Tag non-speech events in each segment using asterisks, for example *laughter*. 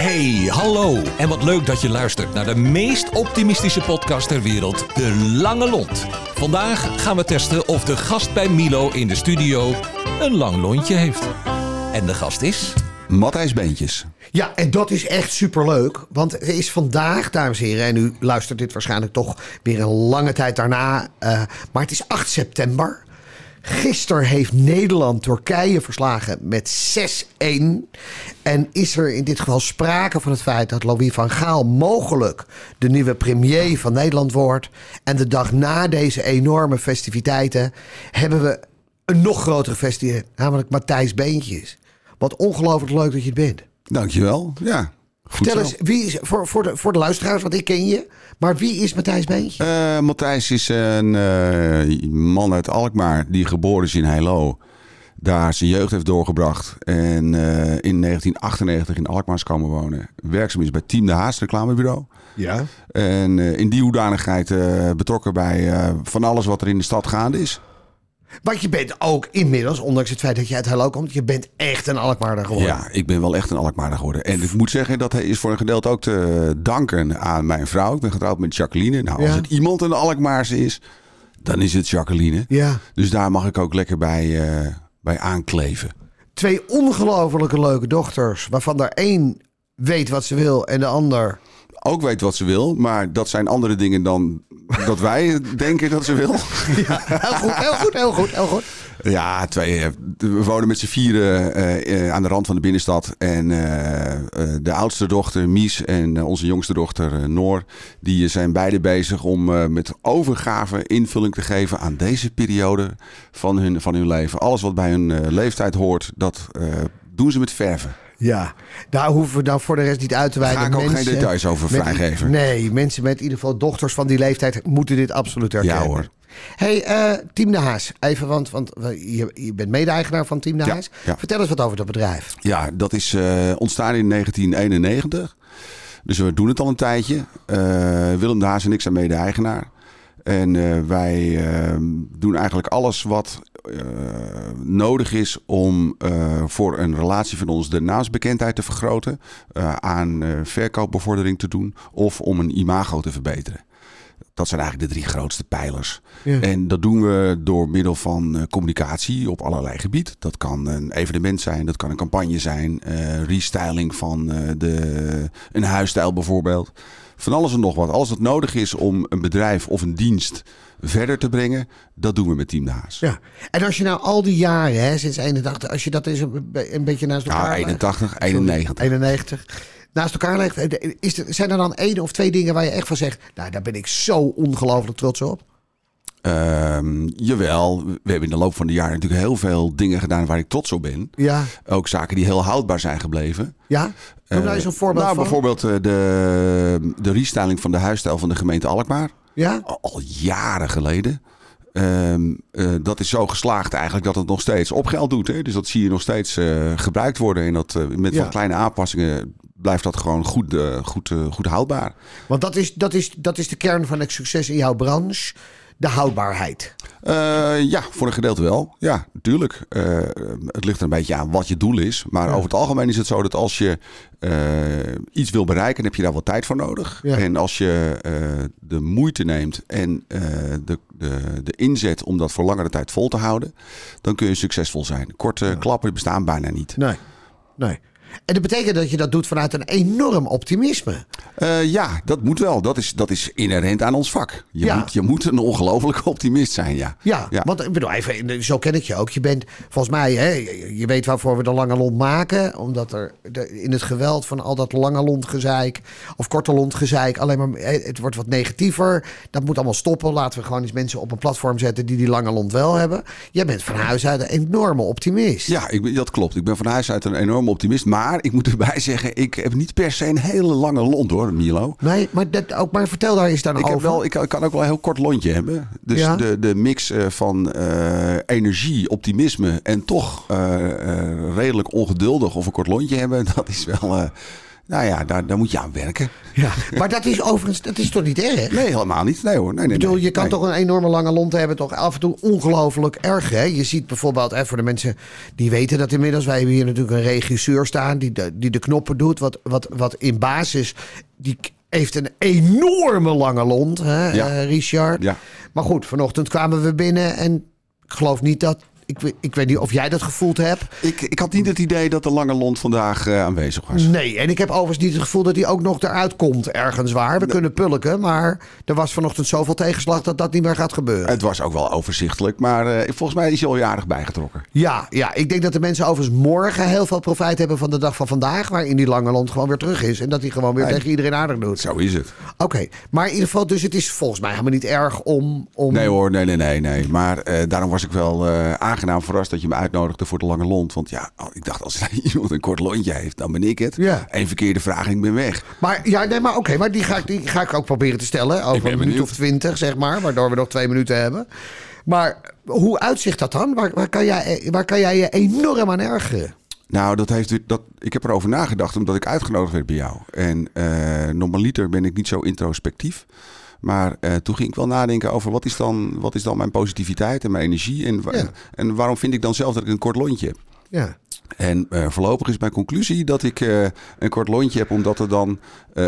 Hey, hallo. En wat leuk dat je luistert naar de meest optimistische podcast ter wereld, De Lange Lont. Vandaag gaan we testen of de gast bij Milo in de studio een lang lontje heeft. En de gast is... Matthijs Beentjes. Ja, en dat is echt superleuk. Want er is vandaag, dames en heren, en u luistert dit waarschijnlijk toch weer een lange tijd daarna. eh, maar het is 8 september. Gisteren heeft Nederland Turkije verslagen met 6-1. En is er in dit geval sprake van het feit dat Louis van Gaal mogelijk de nieuwe premier van Nederland wordt. En de dag na deze enorme festiviteiten hebben we een nog grotere festiviteit, namelijk Matthijs Beentjes. Wat ongelooflijk leuk dat je het bent. Dankjewel. Ja. Goed Vertel zo. eens, wie is, voor, voor, de, voor de luisteraars, want ik ken je. Maar wie is Matthijs Beentje? Eh, Matthijs is een eh, man uit Alkmaar die geboren is in Heilo. Daar zijn jeugd heeft doorgebracht. En eh, in 1998 in Alkmaar is komen wonen. Werkzaam is bij Team de Haas, reclamebureau. ja. En eh, in die hoedanigheid eh, betrokken bij eh, van alles wat er in de stad gaande is. Want je bent ook inmiddels, ondanks het feit dat je uit Hello komt, je bent echt een Alkmaarder geworden. Ja, ik ben wel echt een Alkmaarder geworden. En ik moet zeggen, dat is voor een gedeelte ook te danken aan mijn vrouw. Ik ben getrouwd met Jacqueline. Nou, als het iemand een Alkmaarse is, dan is het Jacqueline. Ja. Dus daar mag ik ook lekker bij, eh, bij aankleven. Twee ongelofelijke leuke dochters, waarvan er één weet wat ze wil en de ander... Ook weet wat ze wil, maar dat zijn andere dingen dan dat wij *laughs* denken dat ze wil. Heel goed, heel goed, heel goed, heel goed. Ja, twee. eh, We wonen met z'n vieren eh, eh, aan de rand van de binnenstad. En de oudste dochter, Mies, en onze jongste dochter, Noor, die zijn beide bezig om met overgave invulling te geven aan deze periode van hun, van hun leven. Alles wat bij hun leeftijd hoort, dat doen ze met verven. Ja, daar hoeven we dan voor de rest niet uit te Daar wijden. ga ik ook geen details over vrijgeven. Nee, mensen met in ieder geval dochters van die leeftijd moeten dit absoluut herkennen. Ja, hoor. hey, eh, Team de Haas. Even, want, want we- je, je bent mede-eigenaar van Team de Ja, Haas. ja. Vertel eens wat over dat bedrijf. Ja, dat is eh, ontstaan in 1991. Dus we doen het al een tijdje. Eh, Willem de Haas en ik zijn mede-eigenaar. En eh, wij eh, doen eigenlijk alles wat eh, nodig is om eh, voor een relatie van ons de naamsbekendheid te vergroten. eh, aan verkoopbevordering te doen of om een imago te verbeteren. Dat zijn eigenlijk de drie grootste pijlers. Ja. En dat doen we door middel van communicatie op allerlei gebied. Dat kan een evenement zijn, dat kan een campagne zijn, restyling van de, een huisstijl bijvoorbeeld. Van alles en nog wat. Alles wat nodig is om een bedrijf of een dienst verder te brengen, dat doen we met Team de Haas. Ja. En als je nou al die jaren, hè, sinds 81, als je dat eens een, be- een beetje naast elkaar legt- 81, Sorry, 91. 91. Naast elkaar legt, eh, is er, zijn er dan één of twee dingen waar je echt van zegt, nou daar ben ik zo ongelooflijk trots op. Ehm, jawel, we hebben in de loop van de jaren natuurlijk heel veel dingen gedaan waar ik trots op ben. Ja, Ook zaken die heel houdbaar zijn gebleven. ja. Noem nou eens een voorbeeld nou, van. bijvoorbeeld eh, de, de restyling van de huisstijl van de gemeente Alkmaar. Ja? Al, al jaren geleden. Ehm, eh, dat is zo geslaagd eigenlijk dat het nog steeds op geld doet. Hè? Dus dat zie je nog steeds eh, gebruikt worden. En dat, eh, met Ja. wat kleine aanpassingen blijft dat gewoon goed, goed, goed houdbaar. Want dat is, dat, is, dat is de kern van het succes in jouw branche. De houdbaarheid. Eh, ja, voor een gedeelte wel. Ja, natuurlijk. Eh, het ligt er een beetje aan wat je doel is. Maar over het algemeen is het zo dat als je eh, iets wil bereiken, dan heb je daar wat tijd voor nodig. Ja. En als je de moeite neemt en de, de, de inzet om dat voor langere tijd vol te houden, dan kun je succesvol zijn. Korte klappen bestaan bijna niet. Nee. Nee. En dat betekent dat je dat doet vanuit een enorm optimisme. Eh, ja, dat moet wel. Dat is, dat is inherent aan ons vak. Je, Ja. moet, je moet een ongelofelijke optimist zijn, ja. Ja, Ja. want ik bedoel, even, zo ken ik je ook. Je bent volgens mij, hè, je- weet waarvoor we de lange lont maken. Omdat er de- in het geweld van al dat lange lont gezeik of korte lont gezeik alleen maar, hè, het wordt wat negatiever. Dat moet allemaal stoppen. Laten we gewoon eens mensen op een platform zetten die die lange lont wel hebben. Jij bent van huis uit een enorme optimist. Ja, ik dat klopt. Ik ben van huis uit een enorme optimist. Maar ik moet erbij zeggen, ik heb niet per se een hele lange lont hoor, Milo. Nee, maar, dat, ook, maar vertel daar eens dan Ik, over. heb wel, ik, kan- ik kan ook wel een heel kort lontje hebben. Dus Ja. de, de mix eh, van eh, energie, optimisme en toch eh, redelijk ongeduldig of een kort lontje hebben, *laughs* dat is wel, Nou ja, daar, daar moet je aan werken. Ja. Maar dat is overigens, dat is toch niet erg? Nee, helemaal niet. Nee hoor. Nee, nee, Ik bedoel, nee. je kan Nee. toch een enorme lange lont hebben, toch af en toe ongelooflijk erg. Hè? Je ziet bijvoorbeeld, hè, voor de mensen die weten dat inmiddels, wij hebben hier natuurlijk een regisseur staan die de, die de knoppen doet. Wat, wat, wat in basis, die heeft een enorme lange lont, hè, Ja. eh, Richard. Ja. Maar goed, vanochtend kwamen we binnen en ik geloof niet dat, ik, weet- ik weet niet of jij dat gevoeld hebt. Ik, ik had niet het idee dat de lange lont vandaag eh, aanwezig was. Nee, en ik heb overigens niet het gevoel dat hij ook nog eruit komt ergens waar. We kunnen pulken, maar er was vanochtend zoveel tegenslag dat dat niet meer gaat gebeuren. Het was ook wel overzichtelijk, maar eh, volgens mij is hij al jarig bijgetrokken. Ja, ja, ik denk dat de mensen overigens morgen heel veel profijt hebben van de dag van vandaag. Waarin die lange lont gewoon weer terug is. En dat hij gewoon weer Nee. tegen iedereen aardig doet. Zo is het. Oké, maar in ieder geval, dus het is volgens mij helemaal niet erg om. om... Nee hoor, nee, nee, nee. nee. Maar eh, daarom was ik wel eh, aangenaam verrast dat je me uitnodigde voor de lange lont. Want ja, oh, ik dacht als *laughs* iemand een kort lontje heeft, dan ben ik het. Ja. Eén verkeerde vraag en ik ben weg. Maar ja, nee, maar oké, maar die ga, ik, die ga ik ook proberen te stellen. Over een minuut of twintig, zeg maar. Waardoor we nog twee minuten hebben. Maar hoe uitzicht dat dan? Waar, waar, kan, jij, waar kan jij je enorm aan ergeren? Nou, dat heeft, dat, ik heb erover nagedacht omdat ik uitgenodigd werd bij jou. En eh normaliter ben ik niet zo introspectief. Maar eh, toen ging ik wel nadenken over wat is, dan, wat is dan mijn positiviteit en mijn energie. En, wa- Ja. en waarom vind ik dan zelf dat ik een kort lontje heb. Ja. En eh, voorlopig is mijn conclusie dat ik eh, een kort lontje heb omdat, er dan,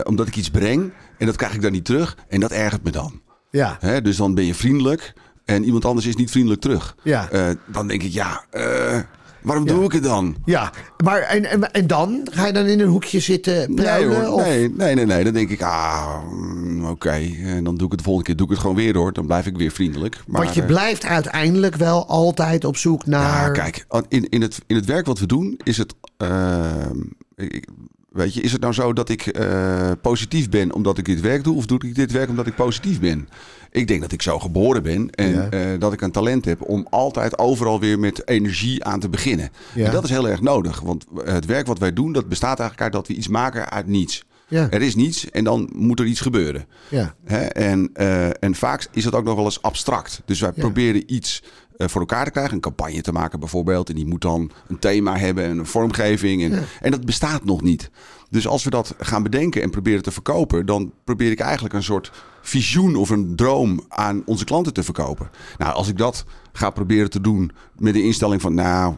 omdat ik iets breng. En dat krijg ik dan niet terug. En dat ergert me dan. Ja. Hè, dus dan ben je vriendelijk en iemand anders is niet vriendelijk terug. Ja. Dan denk ik, ja, waarom doe ik het dan? Ja, maar en, en, en dan? Ga je dan in een hoekje zitten Nee, pruilen? hoor, of- nee, nee, nee, nee. Dan denk ik, ah, mm, oké. En dan doe ik het de volgende keer doe ik het gewoon weer door. Dan blijf ik weer vriendelijk. Maar, Want je blijft uiteindelijk wel altijd op zoek naar... Ja, kijk, in, in, het, in het werk wat we doen is het. eh, ik- weet je, is het nou zo dat ik eh, positief ben omdat ik dit werk doe, of doe ik dit werk omdat ik positief ben? Ik denk dat ik zo geboren ben en Ja. eh, dat ik een talent heb om altijd overal weer met energie aan te beginnen. Ja. En dat is heel erg nodig, want het werk wat wij doen, dat bestaat eigenlijk uit dat we iets maken uit niets. Ja. Er is niets en dan moet er iets gebeuren. Ja. Hè? En, eh, en vaak is het ook nog wel eens abstract. Dus wij Ja. proberen iets eh, voor elkaar te krijgen. Een campagne te maken bijvoorbeeld. En die moet dan een thema hebben en een vormgeving. En, en dat bestaat nog niet. Dus als we dat gaan bedenken en proberen te verkopen... dan probeer ik eigenlijk een soort visioen of een droom aan onze klanten te verkopen. Nou, als ik dat ga proberen te doen met de instelling van... nou,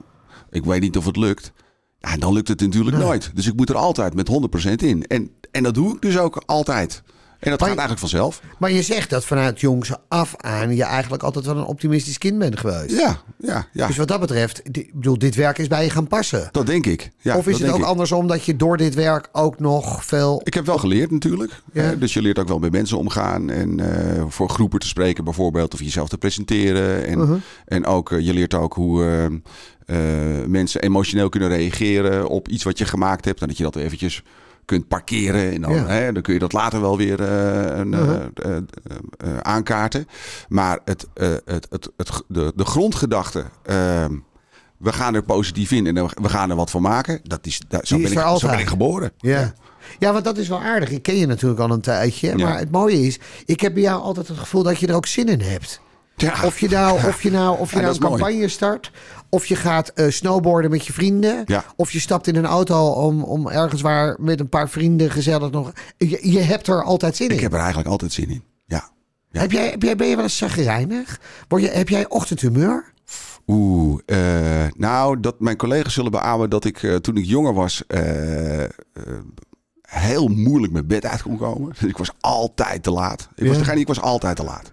ik weet niet of het lukt... Ja, dan lukt het natuurlijk nooit. Dus ik moet er altijd met 100% in. En, en dat doe ik dus ook altijd. En dat Maar- gaat eigenlijk vanzelf. Maar je zegt dat vanuit jongs af aan je eigenlijk altijd wel een optimistisch kind bent geweest. Ja, ja, ja. Dus wat dat betreft, ik bedoel, dit werk is bij je gaan passen. Dat denk ik. Ja, of is het ook ik. andersom dat je door dit werk ook nog veel... Ik heb wel geleerd natuurlijk. Ja. Dus je leert ook wel met mensen omgaan. En eh, voor groepen te spreken bijvoorbeeld. Of jezelf te presenteren. En, Uh-huh. en ook, eh, je leert ook hoe eh, mensen emotioneel kunnen reageren op iets wat je gemaakt hebt. En dat je dat eventjes kunt parkeren. En dan, Ja. hè, dan kun je dat later wel weer eh, een, Uh-huh. eh, eh, aankaarten. Maar het, het, het, het, de, de grondgedachte... eh, we gaan er positief in en we gaan er wat van maken. Dat is, dat, zo, Die ben is ik, zo ben ik geboren. Ja. Ja, want dat is wel aardig. Ik ken je natuurlijk al een tijdje. Ja. Maar het mooie is, ik heb bij jou altijd het gevoel dat je er ook zin in hebt. Ja. Of je nou, of je nou, of *laughs* je nou een is mooi. campagne start. Of je gaat eh, snowboarden met je vrienden. Ja. Of je stapt in een auto om, om ergens waar met een paar vrienden gezellig nog. Je, je hebt er altijd zin in. Ik heb er eigenlijk altijd zin in. Ja. ja. Heb jij, heb jij, ben je wel eens chagrijnig? Word je, heb jij ochtendhumeur? Oeh, eh, nou, dat mijn collega's zullen beamen dat ik eh, toen ik jonger was heel moeilijk mijn bed uit kon komen. Dus *laughs* ik was altijd te laat. Ik was Ja. degene, ik was altijd te laat.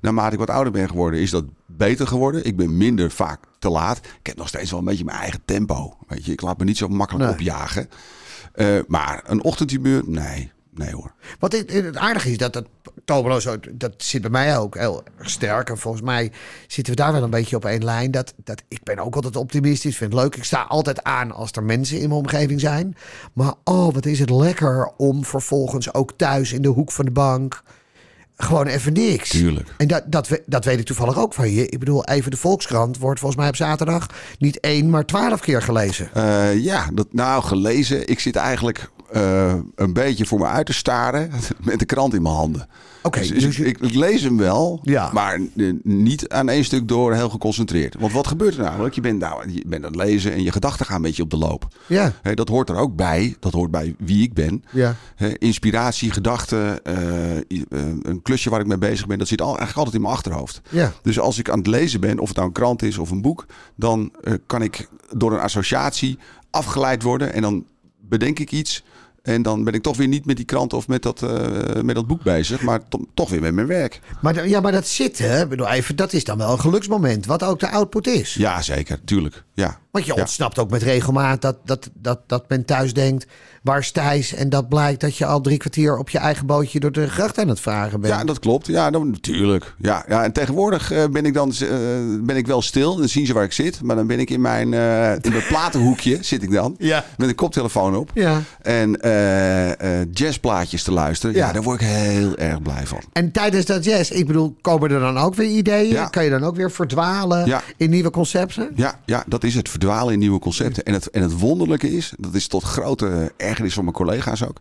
Naarmate ik wat ouder ben geworden, is dat beter geworden. Ik ben minder vaak te laat. Ik heb nog steeds wel een beetje mijn eigen tempo. Weet je, ik laat me niet zo makkelijk Nee. opjagen. Eh, maar een ochtendhumeur, nee, nee hoor. Wat het, het aardige is dat dat Tobelo zo, dat zit bij mij ook heel sterk. En volgens mij zitten we daar wel een beetje op één lijn. Dat, dat ik ben ook altijd optimistisch, vind het leuk. Ik sta altijd aan als er mensen in mijn omgeving zijn. Maar oh, wat is het lekker om vervolgens ook thuis in de hoek van de bank gewoon even niks. Tuurlijk. En dat, dat, we- dat weet ik toevallig ook van je. Ik bedoel, even de Volkskrant wordt volgens mij op zaterdag niet één, maar twaalf keer gelezen. Eh, ja, dat, nou gelezen. Ik zit eigenlijk. Eh, een beetje voor me uit te staren *laughs* met de krant in mijn handen. Oké, dus, dus dus je- ik, ik lees hem wel, Ja. maar niet aan één stuk door heel geconcentreerd. Want wat gebeurt er namelijk? Je bent, nou, je bent aan het lezen en je gedachten gaan een beetje op de loop. Ja. Dat hoort er ook bij. Dat hoort bij wie ik ben. Ja. Inspiratie, gedachten, eh, eh, een klusje waar ik mee bezig ben, dat zit al, eigenlijk altijd in mijn achterhoofd. Ja. Dus als ik aan het lezen ben, of het nou een krant is of een boek, dan kan ik door een associatie afgeleid worden en dan bedenk ik iets. En dan ben ik toch weer niet met die krant of met dat, eh, met dat boek bezig, maar to- toch weer met mijn werk. Maar, ja, maar dat zitten, ik bedoel, even, dat is dan wel een geluksmoment. Wat ook de output is. Ja, zeker, tuurlijk. Ja. Want je Ja. ontsnapt ook met regelmaat dat, dat, dat, dat men thuis denkt, waar is Thijs? En dat blijkt dat je al drie kwartier op je eigen bootje door de gracht aan het varen bent. Ja, dat klopt. Ja, dan, natuurlijk. Ja, ja, en tegenwoordig eh, ben ik dan eh, ben ik wel stil. Dan zien ze waar ik zit. Maar dan ben ik in mijn, in mijn platenhoekje *laughs* zit ik dan. Ja. Met een koptelefoon op. Ja. En eh, jazzplaatjes te luisteren. Ja. Ja. daar word ik heel erg blij van. En tijdens dat jazz, ik bedoel, komen er dan ook weer ideeën? Ja. Kan je dan ook weer verdwalen Ja. in nieuwe concepten? Ja, ja, dat is het. Verdwalen in nieuwe concepten. En het, en het wonderlijke is, dat is tot grote ergernis van mijn collega's ook.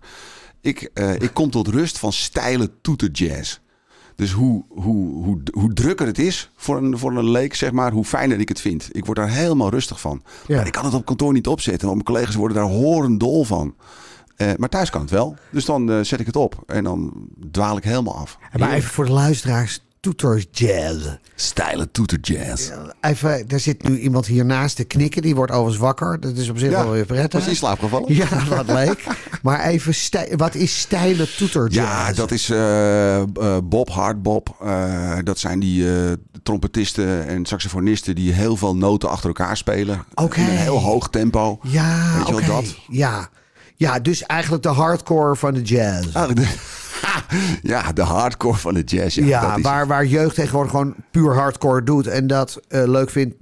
Ik, eh, ik kom tot rust van steile toeterjazz. Dus hoe, hoe, hoe, hoe drukker het is voor een, voor een leek, zeg maar, hoe fijner ik het vind. Ik word daar helemaal rustig van. Ja. Maar ik kan het op kantoor niet opzetten, want mijn collega's worden daar horendol van. Eh, maar thuis kan het wel. Dus dan eh, zet ik het op en dan dwaal ik helemaal af. Maar even voor de luisteraars, toeters jazz. Steile toeterjazz. Even, er zit nu iemand hiernaast te knikken, die wordt overigens wakker. Dat is op zich wel weer prettig. was in slaap gevallen? Ja, wat leuk. Maar even, wat is stijle toeterjazz? Ja, dat is eh, eh, Bob, Hardbob. Eh, dat zijn die eh, trompetisten en saxofonisten die heel veel noten achter elkaar spelen. Oké. In een heel hoog tempo. Ja, Weet je wel, oké. dat? Ja. Ja, dus eigenlijk de hardcore van de jazz. De, *laughs* ja, de hardcore van de jazz. Ja, Ja, dat is waar, waar jeugd tegenwoordig gewoon puur hardcore doet en dat eh, leuk vindt,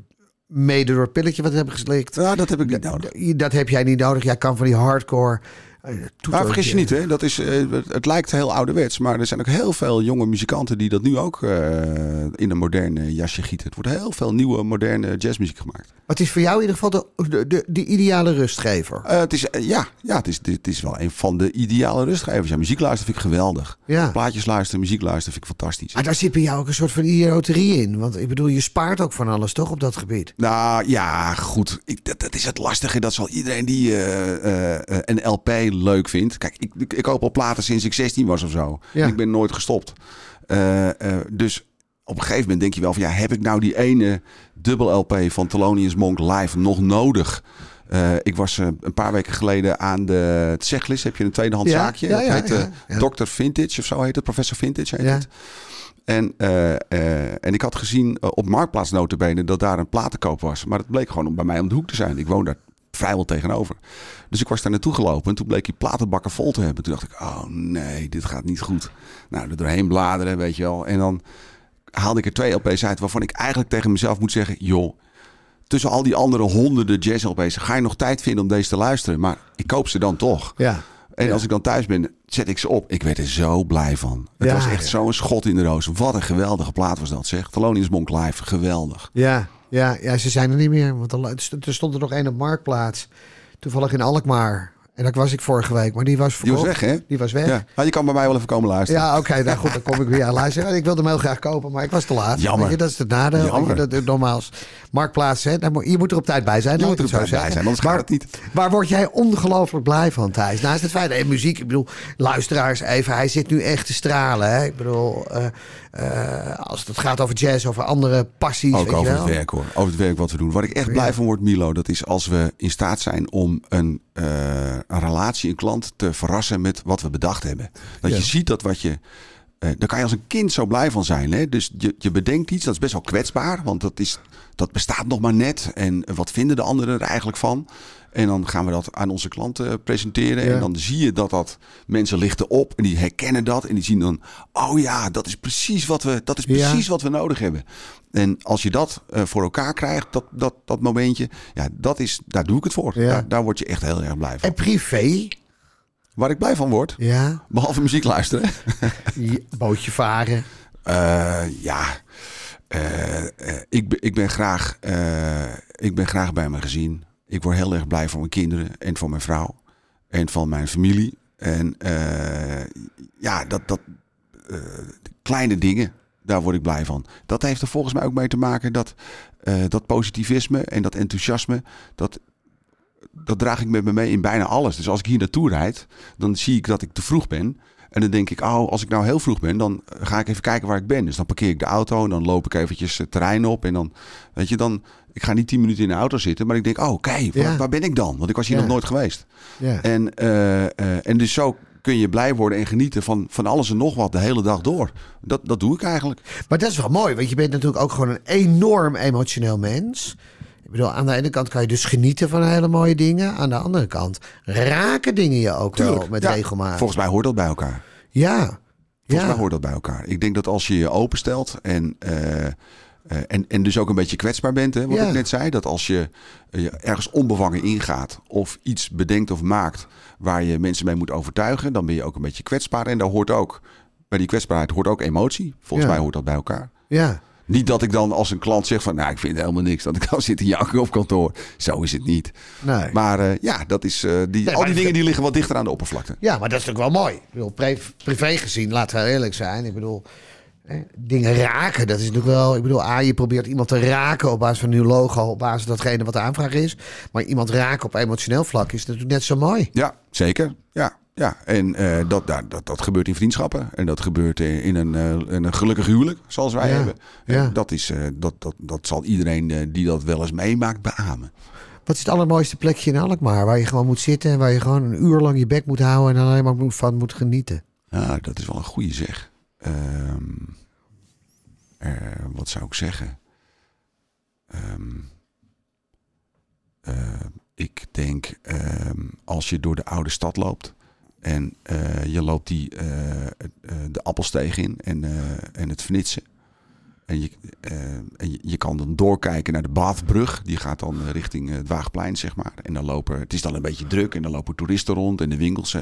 mede door het pilletje wat ze hebben geslikt. Ja, dat heb ik niet nodig. Dat heb jij niet nodig. Jij kan van die hardcore. Eh, Maar vergis je niet, hè? Dat is, eh, het, lijkt heel ouderwets, maar er zijn ook heel veel jonge muzikanten die dat nu ook eh, in een moderne jasje gieten. Het wordt heel veel nieuwe, moderne jazzmuziek gemaakt. Wat is voor jou in ieder geval de, de, de, de ideale rustgever? Eh, het is, eh, ja, ja het, is, het is wel een van de ideale rustgevers. Ja, muziek luisteren vind ik geweldig. Ja. Plaatjes luisteren, muziek luisteren vind ik fantastisch. Maar daar zit bij jou ook een soort van idioterie in. Want ik bedoel, je spaart ook van alles toch op dat gebied? Nou ja, goed. Ik, dat, dat is het lastige. Dat zal iedereen die eh, eh, eh, een LP leuk vindt. Kijk, ik, ik, ik koop al platen sinds ik 16 was of zo. Ja. Ik ben nooit gestopt. Eh, eh, dus op een gegeven moment denk je wel van ja, heb ik nou die ene dubbel LP van Thelonious Monk live nog nodig? Eh, ik was eh, een paar weken geleden aan de Zeglis. Heb je een tweedehands Ja, zaakje? ja, dat ja, heet. Dr. Vintage of zo heet het. Professor Vintage heet het. En, en ik had gezien op Marktplaats notabene dat daar een platenkoop was. Maar het bleek gewoon bij mij om de hoek te zijn. Ik woon daar vrijwel tegenover. Dus ik was daar naartoe gelopen en toen bleek die platenbakken vol te hebben. Toen dacht ik, oh nee, dit gaat niet goed. Nou, er doorheen bladeren, weet je wel. En dan haalde ik er twee LP's uit waarvan ik eigenlijk tegen mezelf moet zeggen... joh, tussen al die andere honderden jazz-LP's ga je nog tijd vinden om deze te luisteren. Maar ik koop ze dan toch. Ja. En als ik dan thuis ben, zet ik ze op. Ik werd er zo blij van. Het Ja, was echt ja. zo'n schot in de roos. Wat een geweldige plaat was dat, zeg. Thelonious Monk live, geweldig. Ja, ja, ja, ze zijn er niet meer. Want er, stond er nog één op Marktplaats. Toevallig in Alkmaar. En daar was ik vorige week. Maar die was Die was verkocht. weg, hè? Die was weg. Ja. Maar je kan bij mij wel even komen luisteren. Ja, oké, nou goed, dan kom ik weer aan luisteren. Ik wilde hem heel graag kopen, maar ik was te laat. Jammer. Je, dat is het nadeel. Jammer. Je, dat, nogmaals, marktplaats, hè, je moet er op tijd bij zijn. Je moet er op tijd bij zijn, anders gaat het niet. Waar word jij ongelooflijk blij van, Thijs? Naast het feit, en muziek, ik bedoel, luisteraars even, hij zit nu echt te stralen. Hè? Ik bedoel, eh, eh, als het gaat over jazz, over andere passies. Ook weet je over wel. het werk hoor. Over het werk wat we doen. Wat ik echt blij Ja. van word, Milo, dat is als we in staat zijn om een, eh, een relatie, een klant te verrassen met wat we bedacht hebben. Dat Ja. je ziet dat wat je. Eh daar kan je als een kind zo blij van zijn. Hè? Dus je, je bedenkt iets, dat is best wel kwetsbaar. Want dat, is, dat bestaat nog maar net. En wat vinden de anderen er eigenlijk van? En dan gaan we dat aan onze klanten presenteren. Ja. En dan zie je dat dat mensen lichten op. En die herkennen dat. En die zien dan, oh ja, dat is precies wat we, dat is Ja. precies wat we nodig hebben. En als je dat eh, voor elkaar krijgt, dat, dat, dat momentje, ja, dat is, daar doe ik het voor. Ja. Daar, daar word je echt heel erg blij van. En privé, Waar ik blij van word, ja, behalve muziek luisteren. *laughs* je- bootje varen. Eh, ja, eh, ik, ben- ik, ben graag, ik ben graag bij mijn gezin. Ik word heel erg blij voor mijn kinderen en voor mijn vrouw. en van mijn familie. En ja, dat, dat kleine dingen, daar word ik blij van. Dat heeft er volgens mij ook mee te maken dat dat positivisme en dat enthousiasme, dat, dat draag ik met me mee in bijna alles. Dus als ik hier naartoe rijd, dan zie ik dat ik te vroeg ben. En dan denk ik, oh, als ik nou heel vroeg ben, dan ga ik even kijken waar ik ben. Dus dan parkeer ik de auto en dan loop ik eventjes het terrein op. En dan, weet je, dan, ik ga niet tien minuten in de auto zitten, maar ik denk, oh, kijk, waar, Ja. waar ben ik dan? Want ik was hier Ja. nog nooit geweest. Ja. En, eh, eh, en dus zo kun je blij worden en genieten van, van alles en nog wat de hele dag door. Dat, dat doe ik eigenlijk. Maar dat is wel mooi, want je bent natuurlijk ook gewoon een enorm emotioneel mens. Bedoel, aan de ene kant kan je dus genieten van hele mooie dingen. Aan de andere kant raken dingen je ook wel met Ja, regelmaat. Volgens mij hoort dat bij elkaar. Ja. Volgens ja. mij hoort dat bij elkaar. Ik denk dat als je je openstelt en, eh, eh, en, en dus ook een beetje kwetsbaar bent, hè, wat Ja. ik net zei. Dat als je, eh, je ergens onbevangen ingaat of iets bedenkt of maakt waar je mensen mee moet overtuigen, dan ben je ook een beetje kwetsbaar. En daar hoort ook, bij die kwetsbaarheid hoort ook emotie. Volgens Ja. mij hoort dat bij elkaar. ja. Niet dat ik dan als een klant zeg van, nou, ik vind helemaal niks. Dat ik *laughs* dan zit in janken op kantoor. Zo is het niet. Nee. Maar eh, ja, dat is, eh, die, Nee, al die dingen die liggen wat dichter aan de oppervlakte. Ja, maar dat is natuurlijk wel mooi. Ik bedoel, pri- privé gezien, laten we eerlijk zijn. Ik bedoel, hè, dingen raken, dat is natuurlijk wel... Ik bedoel, A, je probeert iemand te raken op basis van een nieuw logo... op basis van datgene wat de aanvraag is. Maar iemand raken op emotioneel vlak is natuurlijk net zo mooi. Ja, zeker. Ja, ja. En eh, dat, dat, dat, dat gebeurt in vriendschappen. En dat gebeurt in in een, eh, in een gelukkig huwelijk, zoals wij Ja, hebben. ja. Dat, is, eh, dat, dat, dat zal iedereen die dat wel eens meemaakt beamen. Wat is het allermooiste plekje in Alkmaar? Waar je gewoon moet zitten en waar je gewoon een uur lang je bek moet houden... en alleen maar van moet genieten. Ja, dat is wel een goede zeg. Ehm, eh, wat zou ik zeggen? Ehm, eh, ik denk ehm, als je door de oude stad loopt en eh, je loopt die, eh, de appelsteeg in en, en het Vnitsen. En, je, en je, je kan dan doorkijken naar de Bathbrug. Die gaat dan richting het Waagplein, zeg maar. En dan lopen, het is dan een beetje druk en dan lopen toeristen rond. En de winkels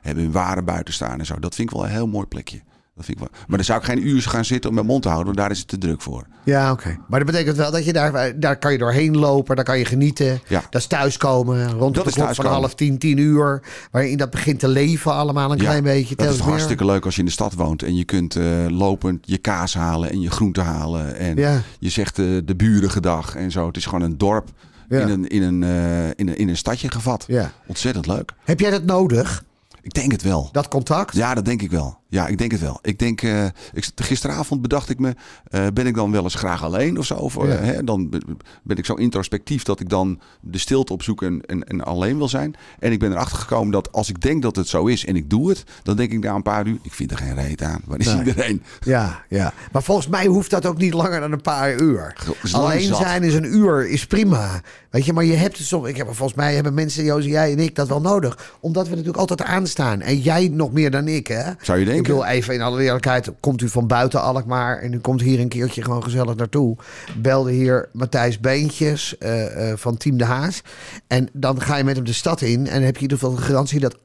hebben hun waren buiten staan en zo. Dat vind ik wel een heel mooi plekje. Dat vind ik wel. Maar dan zou ik geen uur gaan zitten om mijn mond te houden, want daar is het te druk voor. Ja, oké. Maar dat betekent wel dat je daar... Daar kan je doorheen lopen, daar kan je genieten. Ja. Dat is thuiskomen, rond Dat de klok van half tien, tien uur. Waarin dat begint te leven allemaal een Ja, klein beetje. Dat is meer. hartstikke leuk als je in de stad woont en je kunt eh, lopend je kaas halen en je groenten halen. En Ja. je zegt eh, de buren gedag en zo. Het is gewoon een dorp in, een, in, een, eh, in, een, in een stadje gevat. Ja. Ontzettend leuk. Heb jij dat nodig, Ik denk het wel. dat contact? Ja, dat denk ik wel. Ja, ik denk het wel. Ik denk, eh, ik, gisteravond bedacht ik me, eh, ben ik dan wel eens graag alleen of zo? Of, eh, hè, dan be- ben ik zo introspectief dat ik dan de stilte opzoek en, en, en alleen wil zijn. En ik ben erachter gekomen dat als ik denk dat het zo is en ik doe het, dan denk ik na een paar uur, ik vind er geen reet aan. Waar is Nee. iedereen? Ja, ja. Maar volgens mij hoeft dat ook niet langer dan een paar uur. Alleen zat. zijn is een uur, is prima. Weet je, maar je hebt het soms... Ik heb, volgens mij hebben mensen, Joost, jij en ik, dat wel nodig. Omdat we natuurlijk altijd aanstaan. En jij nog meer dan ik, hè? Zou je denken? Ik bedoel, even in alle eerlijkheid, komt u van buiten Alkmaar... en u komt hier een keertje gewoon gezellig naartoe. Belde hier Matthijs Beentjes eh, eh, van Team De Haas. En dan ga je met hem de stad in... en dan heb je in ieder geval de garantie dat 98%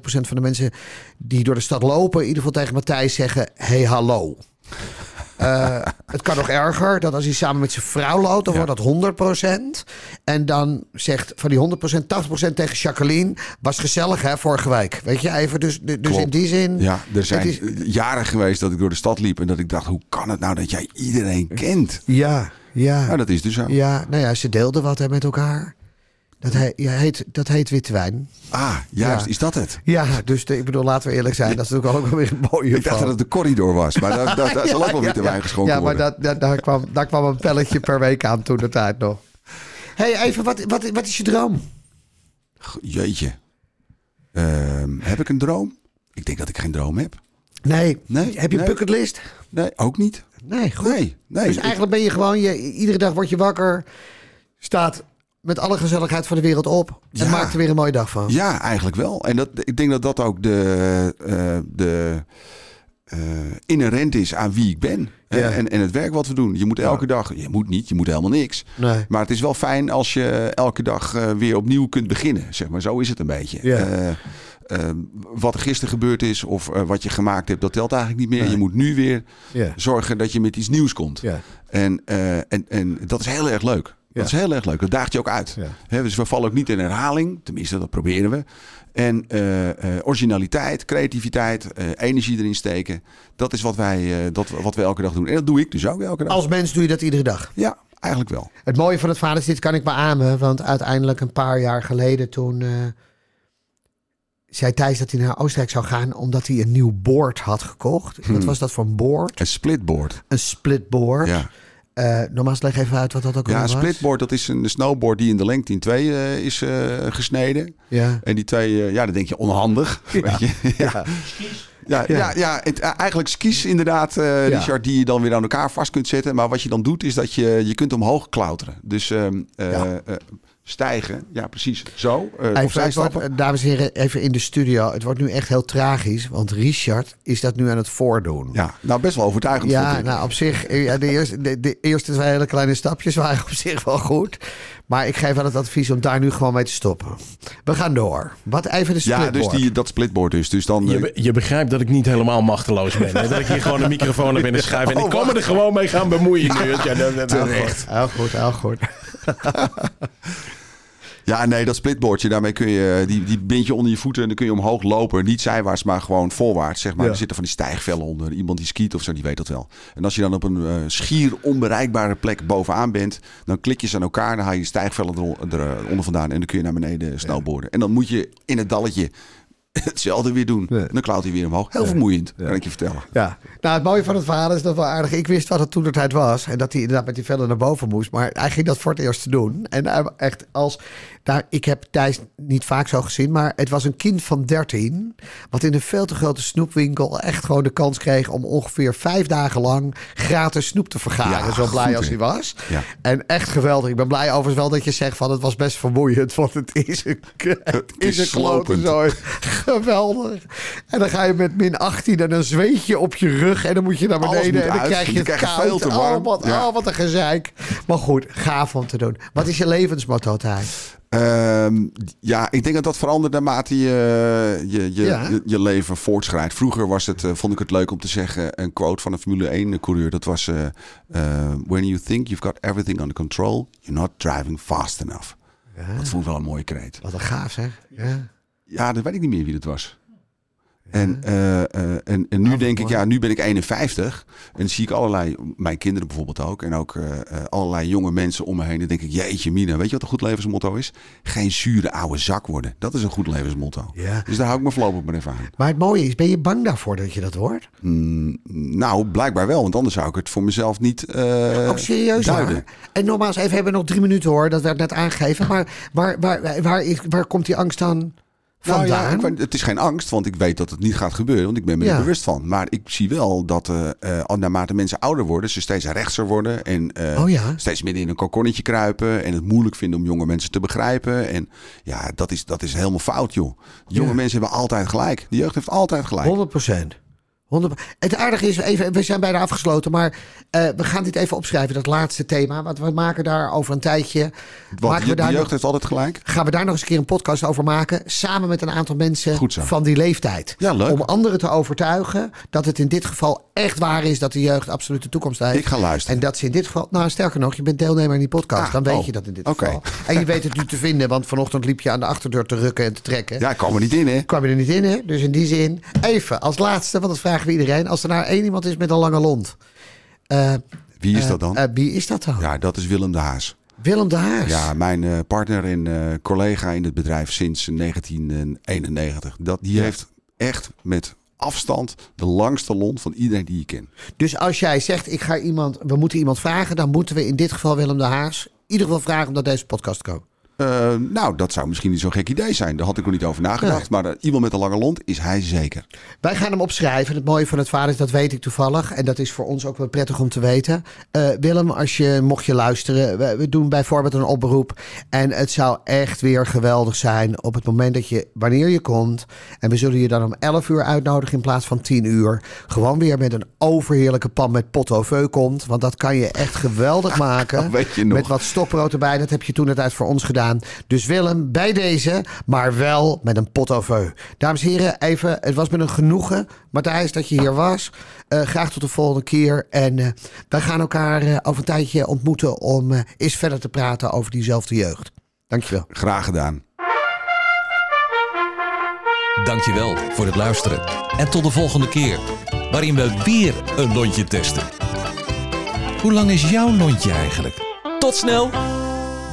van de mensen... die door de stad lopen, in ieder geval tegen Matthijs zeggen... hey, hallo. Eh, het kan nog erger, dat als hij samen met zijn vrouw loopt, dan Ja. wordt dat 100%. En dan zegt van die 100%, 80% tegen Jacqueline, was gezellig hè, vorige week. Weet je, even, dus, dus Klopt. in die zin... Ja, er zijn het is- jaren geweest dat ik door de stad liep en dat ik dacht, hoe kan het nou dat jij iedereen kent? Ja, ja. Nou, dat is dus zo. Ja, nou ja, ze deelden wat hè, met elkaar. Dat, he, ja, heet, dat heet witte wijn. Ah, juist, Ja. is dat het? Ja, dus de, ik bedoel, laten we eerlijk zijn. Dat is natuurlijk ook wel weer een mooie Ik dacht dat het de corridor was, maar daar, daar, daar *laughs* zal ook wel witte wijn geschonken Ja, maar worden. dat, dat, daar, kwam, daar kwam een pelletje per week aan toen de tijd nog. hey, even, wat, wat, wat is je droom? Jeetje. Ehm, heb ik een droom? Ik denk dat ik geen droom heb. Nee. Nee, Heb je een nee. bucketlist? Nee, ook niet. Nee, goed. Nee, nee. dus eigenlijk ben je gewoon, je, iedere dag word je wakker, staat met alle gezelligheid van de wereld op en Ja. maakt er weer een mooie dag van. Ja, eigenlijk wel. En dat, ik denk dat dat ook de, eh, de eh, inherent is aan wie ik ben. Ja. En, en het werk wat we doen. Je moet elke dag, je moet niet, je moet helemaal niks. Nee. Maar het is wel fijn als je elke dag eh, weer opnieuw kunt beginnen. Zeg maar, zo is het een beetje. Ja. Wat er gisteren gebeurd is of wat je gemaakt hebt, dat telt eigenlijk niet meer. Nee. Je moet nu weer zorgen dat je met iets nieuws komt. En, en, en dat is heel erg leuk. Dat is heel erg leuk. Dat daagt je ook uit. Dus we vallen ook niet in herhaling. Tenminste, dat proberen we. En eh, eh, originaliteit, creativiteit, eh, energie erin steken. Dat is wat wij, dat, wat we elke dag doen. En dat doe ik dus ook elke dag. Als mens doe je dat iedere dag. Ja, eigenlijk wel. Het mooie van het verhaal is, dit kan ik beamen. Want uiteindelijk een paar jaar geleden toen... zei Thijs dat hij naar Oostenrijk zou gaan... omdat hij een nieuw board had gekocht. Hmm. Wat was dat voor een board? Een splitboard. Een splitboard. Ja, Eh nogmaals, leg even uit wat dat ook ja alweer een was. splitboard dat is een snowboard die in de lengte in twee eh, is eh, gesneden. Ja. En die twee, ja, dan denk je onhandig. *laughs* Weet je? ja. Ja, Ja. ja. Ja, het, eigenlijk skis inderdaad, Ja. Richard, die je dan weer aan elkaar vast kunt zetten. Maar wat je dan doet, is dat je, je kunt omhoog klauteren. Dus ehm, eh, Ja. Stijgen, ja precies, zo. eh Even, opzij stappen. dames en heren, even in de studio. Het wordt nu echt heel tragisch, want Richard is dat nu aan het voordoen. Ja, nou best wel overtuigend Ja, nou op zich, eh, ja, de, eerste, de, de eerste twee hele kleine stapjes waren op zich wel goed. Maar ik geef wel het advies om daar nu gewoon mee te stoppen. We gaan door. Wat even de ja, splitboard. dus die, dat splitboard dus. Dus dan... Je, eh, je begrijpt dat ik niet helemaal machteloos ben. Hè? Dat ik hier gewoon een microfoon naar binnen schuif. En ik Oh, kan me er gewoon mee gaan bemoeien nu. Ja, dat, dat, *laughs* Terecht. Heel goed, heel goed. *laughs* Ja, nee, dat splitboardje, daarmee kun je, die, die bind je onder je voeten en dan kun je omhoog lopen. Niet zijwaarts, maar gewoon voorwaarts, zeg maar. Ja. Er zitten van die stijgvellen onder. Iemand die skiet of zo, die weet dat wel. En als je dan op een eh, schier onbereikbare plek bovenaan bent, dan klik je ze aan elkaar, dan haal je stijgvellen er, eronder vandaan en dan kun je naar beneden snowboarden. En dan moet je in het dalletje *laughs* hetzelfde weer doen. En dan klaut hij weer omhoog. Heel vermoeiend, kan ik je vertellen. Ja, nou het mooie van het verhaal is dat wel aardig. Ik wist wat het toen de tijd was. En dat hij inderdaad met die vellen naar boven moest. Maar hij ging dat voor het eerst doen. En hij echt als... Ik heb Thijs niet vaak zo gezien. Maar het was een kind van 13. Wat in een veel te grote snoepwinkel echt gewoon de kans kreeg... om ongeveer vijf dagen lang gratis snoep te vergaren. Ja, zo blij goed, als hij was. Ja. En echt geweldig. Ik ben blij overigens wel dat je zegt van het was best vermoeiend. Want het is een, het is is een slopend. zooi. *laughs* Geweldig. En dan ga je met min 18 en dan zweet je op je rug. En dan moet je naar beneden. En dan uit. krijg je Je het koud. veel te warm. Oh, wat, Ja. oh, wat een gezeik. Maar goed, gaaf om te doen. Wat is je levensmotto, Thijs? Ehm, ja, ik denk dat dat verandert naarmate je, je, je, Ja. je, je leven voortschrijdt. Vroeger was het, eh, vond ik het leuk om te zeggen, een quote van een Formule 1 coureur. Dat was, eh, eh, when you think you've got everything under control, you're not driving fast enough. Dat vond ik wel een mooie kreet. Wat een gaaf, zeg. Ja. Ja, dat weet ik niet meer wie dat was. En, eh, eh, en, en nu denk ik, ja, nu ben ik 51. En zie ik allerlei, mijn kinderen bijvoorbeeld ook. En ook eh, allerlei jonge mensen om me heen. Dan denk ik, jeetje mina, weet je wat een goed levensmotto is? Geen zure oude zak worden. Dat is een goed levensmotto. Ja. Dus daar hou ik me voorlopig maar even aan. Maar het mooie is, ben je bang daarvoor dat je dat hoort? Mm, nou, blijkbaar wel. Want anders zou ik het voor mezelf niet Ook Oh, serieus duiden. waar? En nogmaals, even, we hebben nog drie minuten hoor. Dat werd net aangegeven. Maar waar, waar, waar, is, waar komt die angst Nou ja, vandaan? het is geen angst, want ik weet dat het niet gaat gebeuren. Want ik ben me Ja. er bewust van. Maar ik zie wel dat eh eh, naarmate mensen ouder worden, ze steeds rechtser worden. En eh, Oh ja. steeds midden in een kokonnetje kruipen. En het moeilijk vinden om jonge mensen te begrijpen. En ja, dat is, dat is helemaal fout, joh. Jonge mensen hebben altijd gelijk. De jeugd heeft altijd gelijk. 100 procent. Het aardige is, even, we zijn bijna afgesloten, maar eh, we gaan dit even opschrijven, dat laatste thema. Want we maken daar over een tijdje. Want maken de, we de daar jeugd nog, heeft altijd gelijk. gaan we daar nog eens een keer een podcast over maken. Samen met een aantal mensen van die leeftijd. Ja, leuk. Om anderen te overtuigen dat het in dit geval echt waar is dat de jeugd absoluut de toekomst heeft. Ik ga luisteren. En dat ze in dit geval, nou sterker nog, je bent deelnemer in die podcast. Ah, dan weet oh, je dat in dit oké. geval. En je weet het nu te vinden, want vanochtend liep je aan de achterdeur te rukken en te trekken. Ja, ik kwam er niet in, hè? kwam je er niet in, hè? Dus in die zin, even als laatste, want dat vragen we iedereen. Als er nou één iemand is met een lange lont. eh, Wie is eh, dat dan? eh, wie is dat dan? ja, dat is Willem de Haas. Willem de Haas. Ja, mijn partner en collega in het bedrijf sinds 1991. Dat, die heeft echt met afstand de langste lont van iedereen die je kent. Dus als jij zegt, ik ga iemand, we moeten iemand vragen, dan moeten we in dit geval Willem de Haas in ieder geval vragen om naar deze podcast te komen. Eh, nou, dat zou misschien niet zo'n gek idee zijn. Daar had ik nog niet over nagedacht. Maar eh, iemand met een lange lont is hij zeker. Wij gaan hem opschrijven. Het mooie van het verhaal is, dat weet ik toevallig. En dat is voor ons ook wel prettig om te weten. Eh, Willem, als je, mocht je luisteren. We, we doen bijvoorbeeld een oproep. En het zou echt weer geweldig zijn op het moment dat je, wanneer je komt. En we zullen je dan om 11 uur uitnodigen in plaats van 10 uur. Gewoon weer met een overheerlijke pan met pot au feu komt. Want dat kan je echt geweldig *laughs* maken. Weet je nog. Met wat stokbrood erbij. Dat heb je toen het uit voor ons gedaan. Gedaan. Dus Willem, bij deze, maar wel met een pot au feu. Dames en heren, even, het was met een genoegen, Matthijs, dat je hier was. Eh, graag tot de volgende keer. En eh, wij gaan elkaar eh, over een tijdje ontmoeten om eh, eens verder te praten over diezelfde jeugd. Dankjewel. Graag gedaan. Dankjewel voor het luisteren. En tot de volgende keer, waarin we weer een lontje testen. Hoe lang is jouw lontje eigenlijk? Tot snel!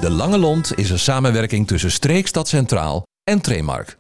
De Lange Lont is een samenwerking tussen Streekstad Centraal en Tremark.